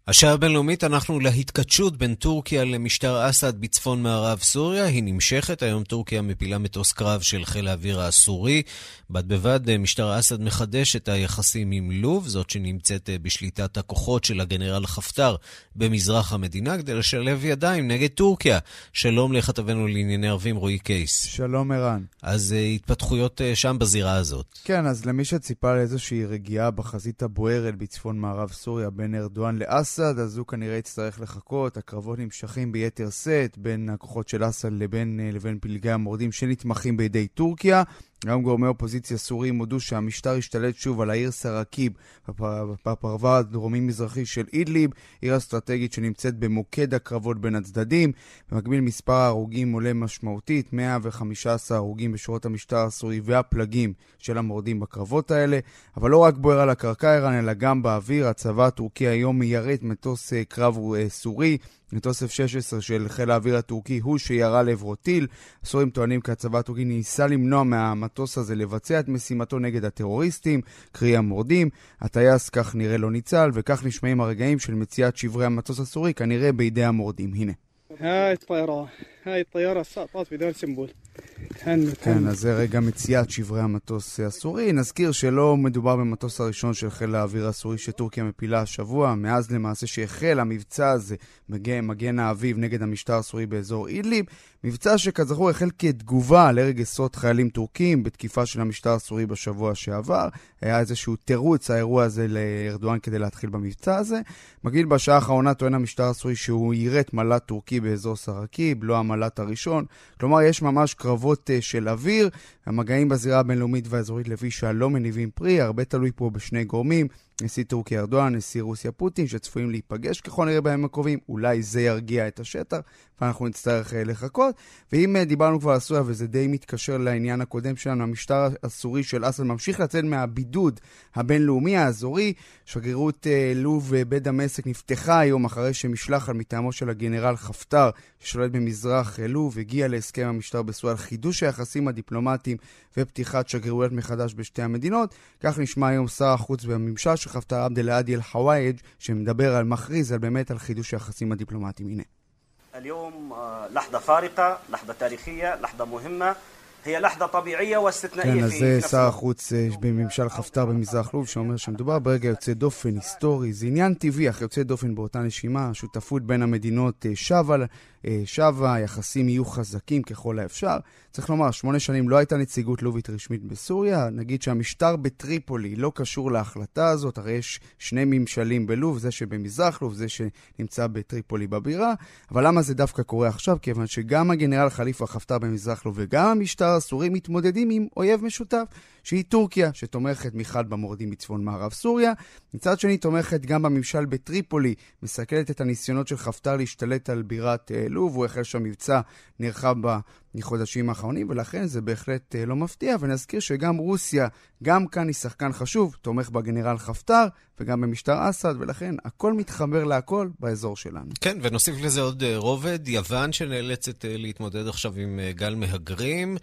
השעה הבינלאומית אנחנו להתכתשות בין טורקיה למשטר אסד בצפון מערב סוריה. היא נמשכת, היום טורקיה מפילה מטוס קרב של חיל האוויר הסורי. בד בבד משטר אסד מחדש את היחסים עם לוב, זאת שנמצאת בשליטת הכוחות של הגנרל חפטר במזרח המדינה, כדי לשלב ידיים נגד טורקיה. שלום לכתבנו לענייני ערבים רועי קייס. שלום ערן. אז uh, התפתחויות uh, שם בזירה הזאת. כן, אז למי שציפה לאיזושהי רגיעה בחזית הבוערת בצפון מערב סוריה בין ארדואן לאסד, אסד, אז הוא כנראה יצטרך לחכות. הקרבות נמשכים ביתר שאת בין הכוחות של אסד לבין, אה, לבין פלגי המורדים שנתמכים בידי טורקיה. גם גורמי אופוזיציה סוריים הודו שהמשטר השתלט שוב על העיר סראקיב בפרבר הדרומי-מזרחי של אידליב, עיר אסטרטגית שנמצאת במוקד הקרבות בין הצדדים. במקביל מספר ההרוגים עולה משמעותית, 115 הרוגים בשורות המשטר הסורי והפלגים של המורדים בקרבות האלה. אבל לא רק בוער על הקרקע איראן, אלא גם באוויר. הצבא הטורקי היום מיירט מטוס אה, קרב אה, סורי. מטוס F-16 של חיל האוויר הטורקי הוא שירה לעברו טיל. הסורים טוענים כי הצבא הטורקי ניסה למנוע מהמטוס הזה לבצע את משימתו נגד הטרוריסטים, קרי המורדים. הטייס כך נראה לא ניצל, וכך נשמעים הרגעים של מציאת שברי המטוס הסורי, כנראה בידי המורדים. הנה. כן, אז זה רגע מציאת שברי המטוס הסורי. נזכיר שלא מדובר במטוס הראשון של חיל האוויר הסורי שטורקיה מפילה השבוע. מאז למעשה שהחל המבצע הזה, מגן, מגן האביב נגד המשטר הסורי באזור אידליב. מבצע שכזכור החל כתגובה להרג עשרות חיילים טורקים בתקיפה של המשטר הסורי בשבוע שעבר. היה איזשהו תירוץ, האירוע הזה לארדואן כדי להתחיל במבצע הזה. מגעיל בשעה האחרונה טוען המשטר הסורי שהוא יירט מל"ט טורקי באזור סרקיב, לא המל"ט הראשון. כלומר, יש ממש קרבות uh, של אוויר. המגעים בזירה הבינלאומית והאזורית לפי שהלא מניבים פרי, הרבה תלוי פה בשני גורמים. נשיא טורקיה ארדואן, נשיא רוסיה פוטין, שצפויים להיפגש ככל הנראה בימים הקרובים, אולי זה ירגיע את השטח, ואנחנו נצטרך uh, לחכות. ואם uh, דיברנו כבר על סוריה, וזה די מתקשר לעניין הקודם שלנו, המשטר הסורי של אסד ממשיך לצאת מהבידוד הבינלאומי האזורי. שגרירות uh, לוב uh, בדמשק נפתחה היום אחרי שמשלחת מטעמו של הגנרל חפטר, ששולט במזרח לוב, הגיע להסכם המשטר בסוריה חידוש היחסים הדיפלומטיים ופתיחת שגרירויות מחדש בשתי המדינות. כך נשמע היום שר החוץ בממשל של חפטר עבד אל-עדי אל-חוואייג', שמדבר על, מכריז על באמת על חידוש היחסים הדיפלומטיים. הנה. اليوم لحظة فارقة لحظة تاريخية لحظة مهمة هي لحظة طبيعية واستثنائية כן, אז זה שר החוץ בממשל חפטר במזרח לוב, שאומר שמדובר ברגע יוצא דופן היסטורי. זה עניין טבעי, אך יוצא דופן באותה נשימה. השותפות בין המדינות שבה אה, שבה, היחסים יהיו חזקים ככל האפשר. צריך לומר, שמונה שנים לא הייתה נציגות לובית רשמית בסוריה. נגיד שהמשטר בטריפולי לא קשור להחלטה הזאת, הרי יש שני ממשלים בלוב, זה שבמזרח לוב, זה שנמצא בטריפולי בבירה. אבל למה זה דווקא קורה עכשיו? כיוון שגם הגנרל חליפה חפטר במזרח לוב וגם המשטר הסורי מתמודדים עם אויב משותף. שהיא טורקיה, שתומכת מחד במורדים בצפון מערב סוריה, מצד שני תומכת גם בממשל בטריפולי, מסכלת את הניסיונות של חפטר להשתלט על בירת אה, לוב, הוא החל שם מבצע נרחב בחודשים האחרונים, ולכן זה בהחלט אה, לא מפתיע. ונזכיר שגם רוסיה, גם כאן היא שחקן חשוב, תומך בגנרל חפטר וגם במשטר אסד, ולכן הכל מתחבר להכל באזור שלנו. כן, ונוסיף לזה עוד אה, רובד, יוון שנאלצת אה, להתמודד עכשיו עם גל מהגרים.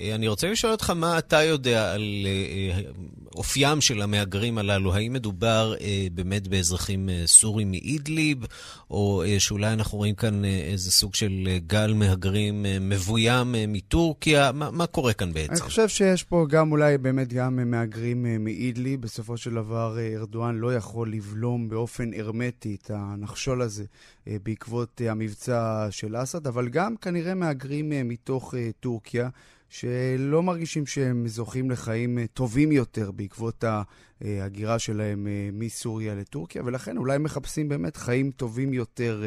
אני רוצה לשאול אותך מה אתה יודע על אופיים של המהגרים הללו. האם מדובר באמת באזרחים סורים מאידליב, או שאולי אנחנו רואים כאן איזה סוג של גל מהגרים מבוים? מאוים אה, מטורקיה? מה, מה קורה כאן בעצם? אני חושב שיש פה גם אולי באמת גם אה, מהגרים אה, מאידלי. בסופו של דבר ארדואן לא יכול לבלום באופן הרמטי את הנחשול הזה בעקבות המבצע של אסד, אבל גם כנראה מהגרים מתוך טורקיה. שלא מרגישים שהם זוכים לחיים טובים יותר בעקבות ההגירה שלהם מסוריה לטורקיה, ולכן אולי מחפשים באמת חיים טובים יותר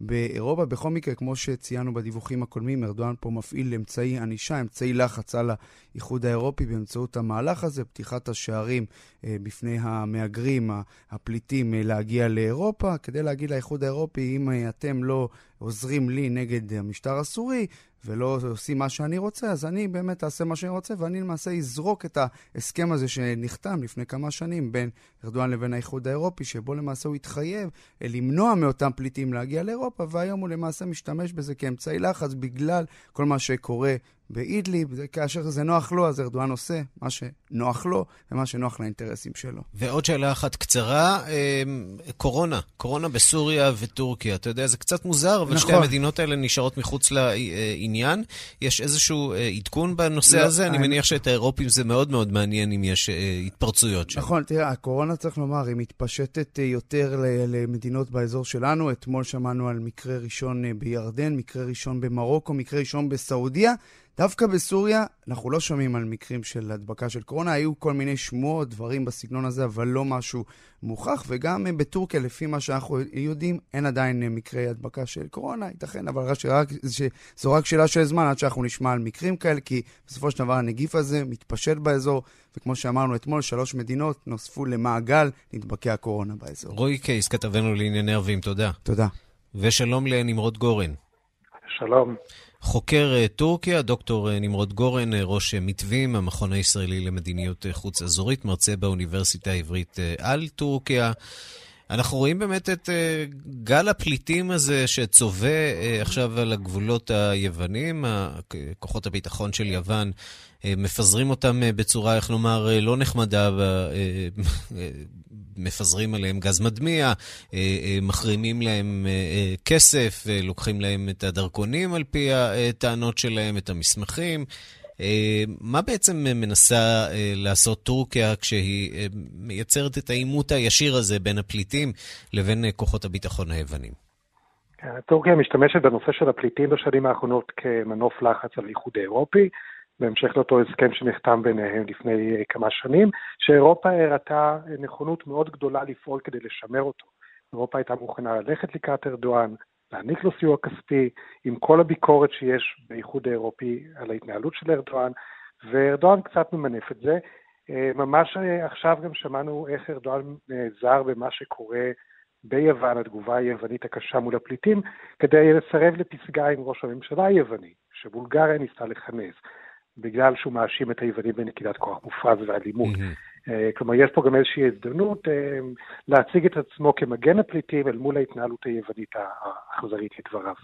באירופה. בכל מקרה, כמו שציינו בדיווחים הקודמים, ארדואן פה מפעיל אמצעי ענישה, אמצעי לחץ על האיחוד האירופי באמצעות המהלך הזה, פתיחת השערים אה, בפני המהגרים, הפליטים, אה, להגיע לאירופה, כדי להגיד לאיחוד האירופי, אם אה, אתם לא עוזרים לי נגד המשטר הסורי, ולא עושים מה שאני רוצה, אז אני באמת אעשה מה שאני רוצה, ואני למעשה אזרוק את ההסכם הזה שנחתם לפני כמה שנים בין ארדואן לבין האיחוד האירופי, שבו למעשה הוא התחייב למנוע מאותם פליטים להגיע לאירופה, והיום הוא למעשה משתמש בזה כאמצעי לחץ בגלל כל מה שקורה באידליב, כאשר זה נוח לו, אז ארדואן עושה מה שנוח לו ומה שנוח לאינטרסים שלו. ועוד שאלה אחת קצרה, אמ, קורונה, קורונה בסוריה וטורקיה. אתה יודע, זה קצת מוזר, אבל נכון. שתי המדינות האלה נשארות מחוץ לעניין. יש איזשהו אה, עדכון בנושא לא, הזה? אני, אני מניח שאת האירופים זה מאוד מאוד מעניין אם יש אה, התפרצויות שם. נכון, תראה, הקורונה, צריך לומר, היא מתפשטת אה, יותר למדינות באזור שלנו. אתמול שמענו על מקרה ראשון בירדן, מקרה ראשון במרוקו, מקרה ראשון בסעודיה. דווקא בסוריה אנחנו לא שומעים על מקרים של הדבקה של קורונה, היו כל מיני שמועות, דברים בסגנון הזה, אבל לא משהו מוכח, וגם בטורקיה, לפי מה שאנחנו יודעים, אין עדיין מקרי הדבקה של קורונה, ייתכן, אבל רק, רק, זו רק שאלה של זמן עד שאנחנו נשמע על מקרים כאלה, כי בסופו של דבר הנגיף הזה מתפשט באזור, וכמו שאמרנו אתמול, שלוש מדינות נוספו למעגל נדבקי הקורונה באזור. רועי קייס, כתבנו לענייני ערבים, תודה. תודה. ושלום לנמרוד גורן. שלום. חוקר אה, טורקיה, דוקטור אה, נמרוד גורן, אה, ראש מתווים, המכון הישראלי למדיניות חוץ אזורית, מרצה באוניברסיטה העברית על טורקיה. אנחנו רואים באמת את גל הפליטים הזה שצובא עכשיו על הגבולות היוונים, כוחות הביטחון של יוון מפזרים אותם בצורה, איך נאמר, לא נחמדה, מפזרים עליהם גז מדמיע, מחרימים להם כסף, לוקחים להם את הדרכונים על פי הטענות שלהם, את המסמכים. מה בעצם מנסה לעשות טורקיה כשהיא מייצרת את העימות הישיר הזה בין הפליטים לבין כוחות הביטחון היוונים? טורקיה משתמשת בנושא של הפליטים בשנים האחרונות כמנוף לחץ על האיחוד האירופי. בהמשך לאותו הסכם שנחתם ביניהם לפני אה, כמה שנים, שאירופה הראתה נכונות מאוד גדולה לפעול כדי לשמר אותו. אירופה הייתה מוכנה ללכת לקראת ארדואן, להעניק לו סיוע כספי, עם כל הביקורת שיש באיחוד האירופי על ההתנהלות של ארדואן, וארדואן קצת ממנף את זה. אה, ממש אה, עכשיו גם שמענו איך ארדואן נעזר במה שקורה ביוון, התגובה היוונית הקשה מול הפליטים, כדי לסרב לפסגה עם ראש הממשלה היווני, שבולגריה ניסתה לכנס. בגלל שהוא מאשים את היוונים בנקידת כוח מופרז ואלימות. Mm-hmm. כלומר, יש פה גם איזושהי הזדמנות אה, להציג את עצמו כמגן הפליטים אל מול ההתנהלות היוונית האכזרית לדבריו.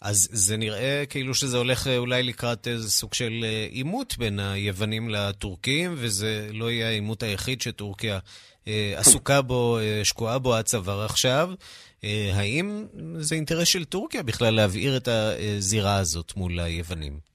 אז זה נראה כאילו שזה הולך אה, אולי לקראת איזה סוג של עימות בין היוונים לטורקים, וזה לא יהיה העימות היחיד שטורקיה עסוקה בו, שקועה בו עד צוואר עכשיו. האם זה אינטרס של טורקיה בכלל להבעיר את הזירה הזאת מול היוונים?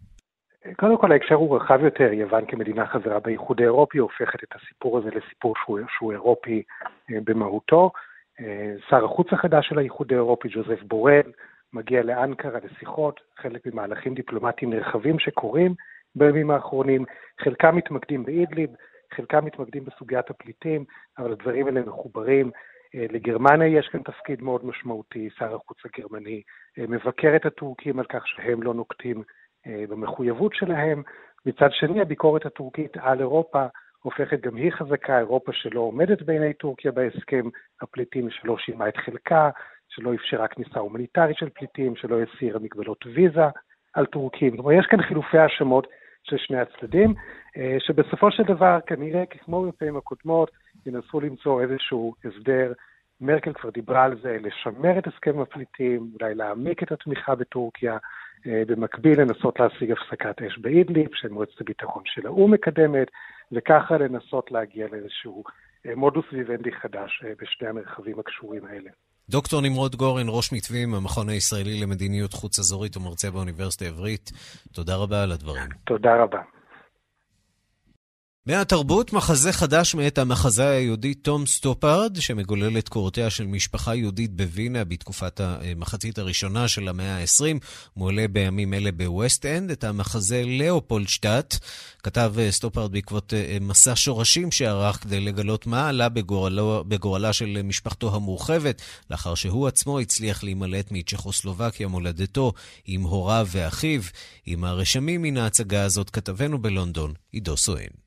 קודם כל ההקשר הוא רחב יותר, יוון כמדינה חברה באיחוד האירופי הופכת את הסיפור הזה לסיפור שהוא, שהוא אירופי אה, במהותו. אה, שר החוץ החדש של האיחוד האירופי, ג'וזף בורל, מגיע לאנקרה לשיחות, חלק ממהלכים דיפלומטיים נרחבים שקורים בימים האחרונים, חלקם מתמקדים באידליב, חלקם מתמקדים בסוגיית הפליטים, אבל הדברים האלה מחוברים. אה, לגרמניה יש כאן תפקיד מאוד משמעותי, שר החוץ הגרמני מבקר את הטורקים על כך שהם לא נוקטים במחויבות שלהם. מצד שני, הביקורת הטורקית על אירופה הופכת גם היא חזקה, אירופה שלא עומדת בעיני טורקיה בהסכם הפליטים, שלא שילמה את חלקה, שלא אפשרה כניסה הומניטרית של פליטים, שלא הסירה מגבלות ויזה על טורקים. כלומר, יש כאן חילופי האשמות של שני הצדדים, אה, שבסופו של דבר, כנראה, כמו בפעמים הקודמות, ינסו למצוא איזשהו הסדר. מרקל כבר דיברה על זה, לשמר את הסכם הפליטים, אולי להעמיק את התמיכה בטורקיה, אה, במקביל לנסות להשיג הפסקת אש באידליב, שמועצת הביטחון של האו"ם מקדמת, וככה לנסות להגיע לאיזשהו אה, מודוס ויבנדי חדש אה, בשני המרחבים הקשורים האלה. דוקטור נמרוד גורן, ראש מתווים, המכון הישראלי למדיניות חוץ אזורית ומרצה באוניברסיטה העברית, תודה רבה על הדברים. תודה רבה. מהתרבות, מחזה חדש מאת המחזאי היהודי תום סטופרד, שמגולל את קורותיה של משפחה יהודית בווינה בתקופת המחצית הראשונה של המאה ה-20, מועלה בימים אלה בווסט אנד, את המחזה לאופולדשטאט. כתב סטופרד בעקבות מסע שורשים שערך כדי לגלות מה עלה בגורלו, בגורלה של משפחתו המורחבת, לאחר שהוא עצמו הצליח להימלט מצ'כוסלובקיה מולדתו עם הוריו ואחיו. עם הרשמים מן ההצגה הזאת כתבנו בלונדון, עידו סואן.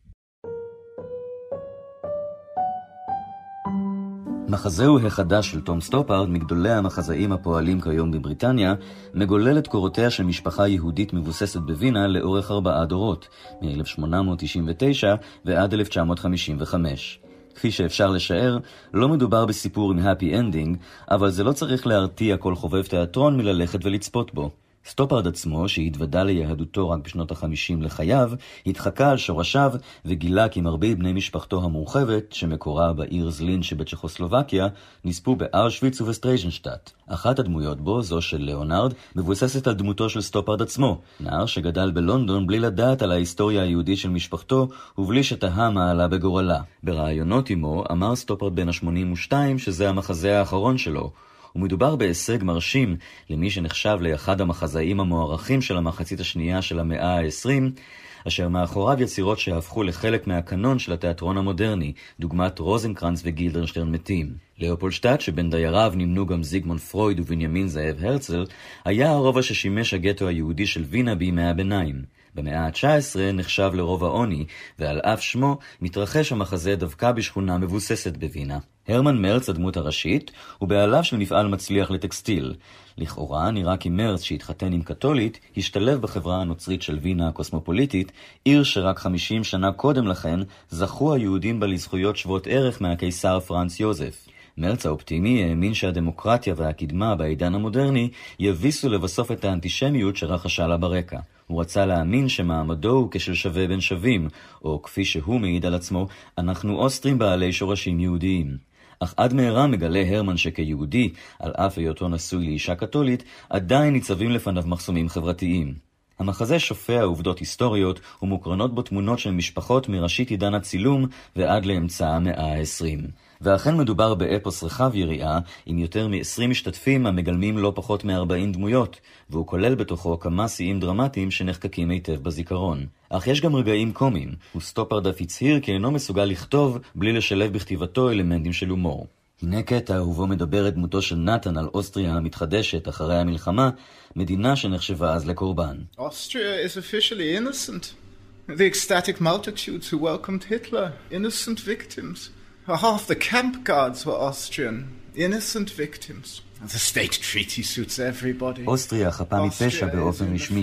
מחזהו החדש של תום סטופארד, מגדולי המחזאים הפועלים כיום בבריטניה, מגולל את קורותיה של משפחה יהודית מבוססת בווינה לאורך ארבעה דורות, מ-1899 ועד 1955. כפי שאפשר לשער, לא מדובר בסיפור עם happy ending, אבל זה לא צריך להרתיע כל חובב תיאטרון מללכת ולצפות בו. סטופרד עצמו, שהתוודה ליהדותו רק בשנות החמישים לחייו, התחקה על שורשיו וגילה כי מרבית בני משפחתו המורחבת, שמקורה בעיר זלין שבצ'כוסלובקיה, נספו באושוויץ ובטרזיינשטאט. אחת הדמויות בו, זו של ליאונרד, מבוססת על דמותו של סטופרד עצמו, נער שגדל בלונדון בלי לדעת על ההיסטוריה היהודית של משפחתו, ובלי שתהה מה עלה בגורלה. בראיונות עמו אמר סטופרד בן ה-82 שזה המחזה האחרון שלו, ומדובר בהישג מרשים למי שנחשב לאחד המחזאים המוערכים של המחצית השנייה של המאה ה-20, אשר מאחוריו יצירות שהפכו לחלק מהקנון של התיאטרון המודרני, דוגמת רוזנקרנץ וגילדרשטרן מתים. לאופולשטאט, שבין דייריו נמנו גם זיגמונד פרויד ובנימין זאב הרצל, היה הרובע ששימש הגטו היהודי של וינה בימי הביניים. במאה ה-19 נחשב לרוב העוני, ועל אף שמו מתרחש המחזה דווקא בשכונה מבוססת בווינה. הרמן מרץ, הדמות הראשית, הוא בעליו של מפעל מצליח לטקסטיל. לכאורה נראה כי מרץ, שהתחתן עם קתולית, השתלב בחברה הנוצרית של וינה הקוסמופוליטית, עיר שרק 50 שנה קודם לכן זכו היהודים בה לזכויות שוות ערך מהקיסר פרנץ יוזף. מרץ האופטימי האמין שהדמוקרטיה והקדמה בעידן המודרני יביסו לבסוף את האנטישמיות שרחשה לה ברקע. הוא רצה להאמין שמעמדו הוא כשל שווה בין שווים, או כפי שהוא מעיד על עצמו, אנחנו אוסטרים בעלי שורשים יהודיים. אך עד מהרה מגלה הרמן שכיהודי, על אף היותו נשוי לאישה קתולית, עדיין ניצבים לפניו מחסומים חברתיים. המחזה שופע עובדות היסטוריות ומוקרנות בו תמונות של משפחות מראשית עידן הצילום ועד לאמצע המאה ה-20. ואכן מדובר באפוס רחב יריעה, עם יותר מ-20 משתתפים המגלמים לא פחות מ-40 דמויות, והוא כולל בתוכו כמה שיאים דרמטיים שנחקקים היטב בזיכרון. אך יש גם רגעים קומיים, וסטופרד אף הצהיר כי אינו מסוגל לכתוב בלי לשלב בכתיבתו אלמנטים של הומור. הנה קטע ובו מדברת דמותו של נתן על אוסטריה המתחדשת אחרי המלחמה, מדינה שנחשבה אז לקורבן. Austria is officially innocent. The ecstatic multitudes who welcomed Hitler, innocent victims. Half the camp guards were Austrian, innocent victims. The state treaty suits everybody. אוסטריה חפה מפשע באופן רשמי.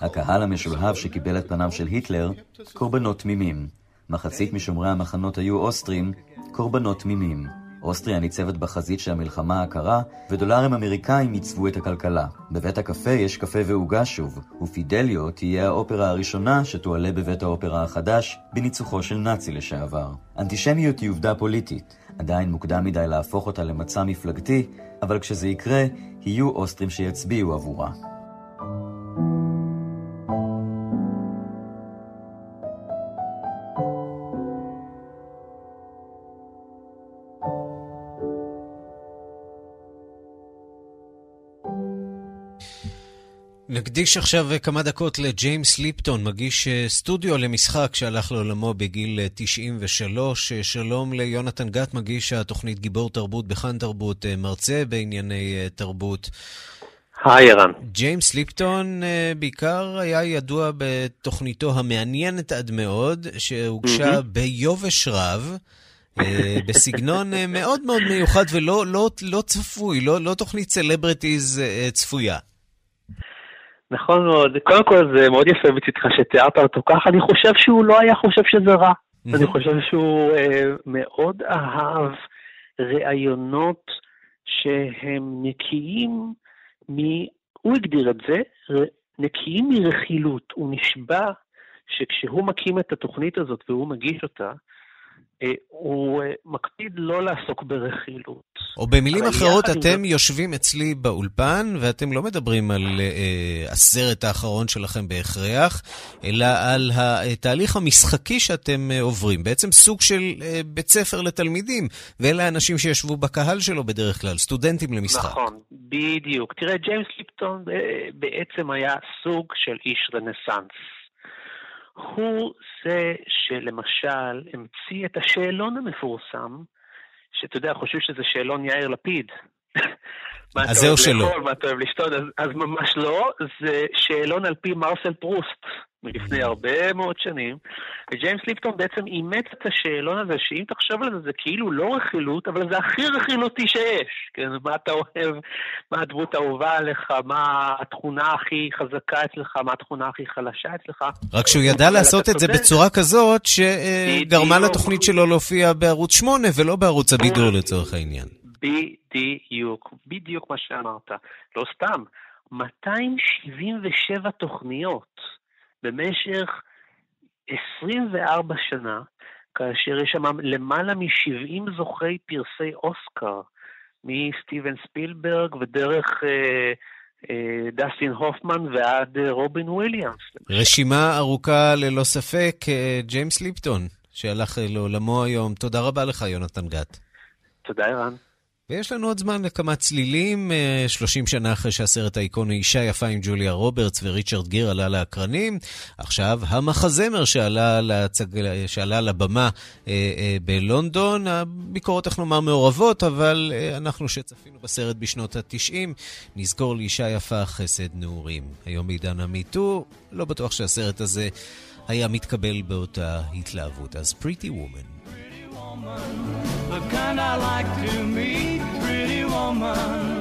הקהל המשולהב שקיבל את פניו של היטלר, קורבנות תמימים. מחצית משומרי המחנות היו אוסטרים, קורבנות תמימים. אוסטריה ניצבת בחזית של המלחמה הקרה, ודולרים אמריקאים ייצבו את הכלכלה. בבית הקפה יש קפה ועוגה שוב, ופידליו תהיה האופרה הראשונה שתועלה בבית האופרה החדש, בניצוחו של נאצי לשעבר. אנטישמיות היא עובדה פוליטית. עדיין מוקדם מדי להפוך אותה למצע מפלגתי, אבל כשזה יקרה, יהיו אוסטרים שיצביעו עבורה. נקדיש עכשיו כמה דקות לג'יימס ליפטון, מגיש אה, סטודיו למשחק שהלך לעולמו בגיל 93. אה, אה, שלום ליונתן גת, מגיש התוכנית גיבור תרבות בכאן תרבות, מרצה בענייני תרבות. היי ערן. ג'יימס ליפטון בעיקר היה ידוע בתוכניתו המעניינת עד מאוד, שהוגשה ביובש רב. בסגנון מאוד מאוד מיוחד ולא לא, לא צפוי, לא, לא תוכנית celebrities צפויה. נכון מאוד. קודם כל זה מאוד יפה מצדך שתיארת אותו ככה, אני חושב שהוא לא היה חושב שזה רע. אני חושב שהוא אה, מאוד אהב ראיונות שהם נקיים מ... הוא הגדיר את זה, נקיים מרכילות. הוא נשבע שכשהוא מקים את התוכנית הזאת והוא מגיש אותה, הוא אה, מקפיד לא לעסוק ברכילות. או במילים אחרות, אתם יושבים אצלי באולפן, ואתם לא מדברים על אה, הסרט האחרון שלכם בהכרח, אלא על התהליך המשחקי שאתם אה, עוברים. בעצם סוג של אה, בית ספר לתלמידים, ואלה האנשים שישבו בקהל שלו בדרך כלל, סטודנטים למשחק. נכון, בדיוק. תראה, ג'יימס ליפטון בעצם היה סוג של איש רנסאנס. הוא זה שלמשל המציא את השאלון המפורסם, שאתה יודע, חושבים שזה שאלון יאיר לפיד. אז זהו שלא. מה אתה אוהב לשתות, אז, אז ממש לא, זה שאלון על פי מרסל פרוסט. מלפני הרבה מאוד שנים, וג'יימס ליפטון בעצם אימץ את השאלון הזה, שאם תחשוב על זה, זה כאילו לא רכילות, אבל זה הכי רכילותי שיש. כן, מה אתה אוהב, מה הדמות האהובה עליך, מה התכונה הכי חזקה אצלך, מה התכונה הכי חלשה אצלך. רק שהוא ידע לעשות את זה בצורה כזאת, שגרמה לתוכנית שלו להופיע בערוץ 8 ולא בערוץ הבידור לצורך העניין. בדיוק, בדיוק מה שאמרת. לא סתם, 277 תוכניות. במשך 24 שנה, כאשר יש שם למעלה מ-70 זוכי פרסי אוסקר, מסטיבן ספילברג ודרך אה, אה, דסטין הופמן ועד אה, רובין וויליאמס. רשימה ארוכה ללא ספק, אה, ג'יימס ליפטון, שהלך לעולמו היום. תודה רבה לך, יונתן גת. תודה, ערן. ויש לנו עוד זמן לכמה צלילים, 30 אה, שנה אחרי שהסרט האיקוני אישה יפה עם ג'וליה רוברטס וריצ'רד גיר עלה לאקרנים. עכשיו המחזמר שעלה, לצג... שעלה לבמה אה, אה, בלונדון, הביקורות, איך לומר, מעורבות, אבל אנחנו שצפינו בסרט בשנות ה-90, נזכור לאישה יפה חסד נעורים. היום בעידן המיטו, לא בטוח שהסרט הזה היה מתקבל באותה התלהבות. אז פריטי וומן. The kind I like to meet, pretty woman.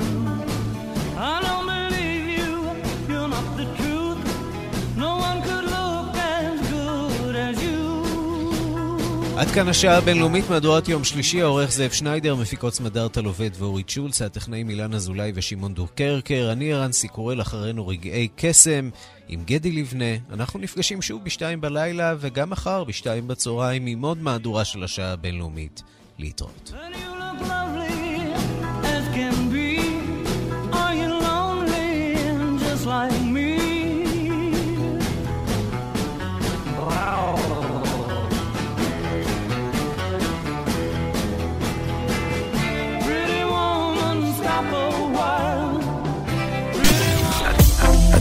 עד כאן השעה הבינלאומית מהדורת יום שלישי, העורך זאב שניידר, מפיקות סמדארטה לובד ואורית שולץ, הטכנאים אילן אזולאי ושמעון דורקרקר, אני ערן סיקורל, אחרינו רגעי קסם. עם גדי לבנה, אנחנו נפגשים שוב בשתיים בלילה וגם מחר בשתיים בצהריים עם עוד מהדורה של השעה הבינלאומית. להתראות.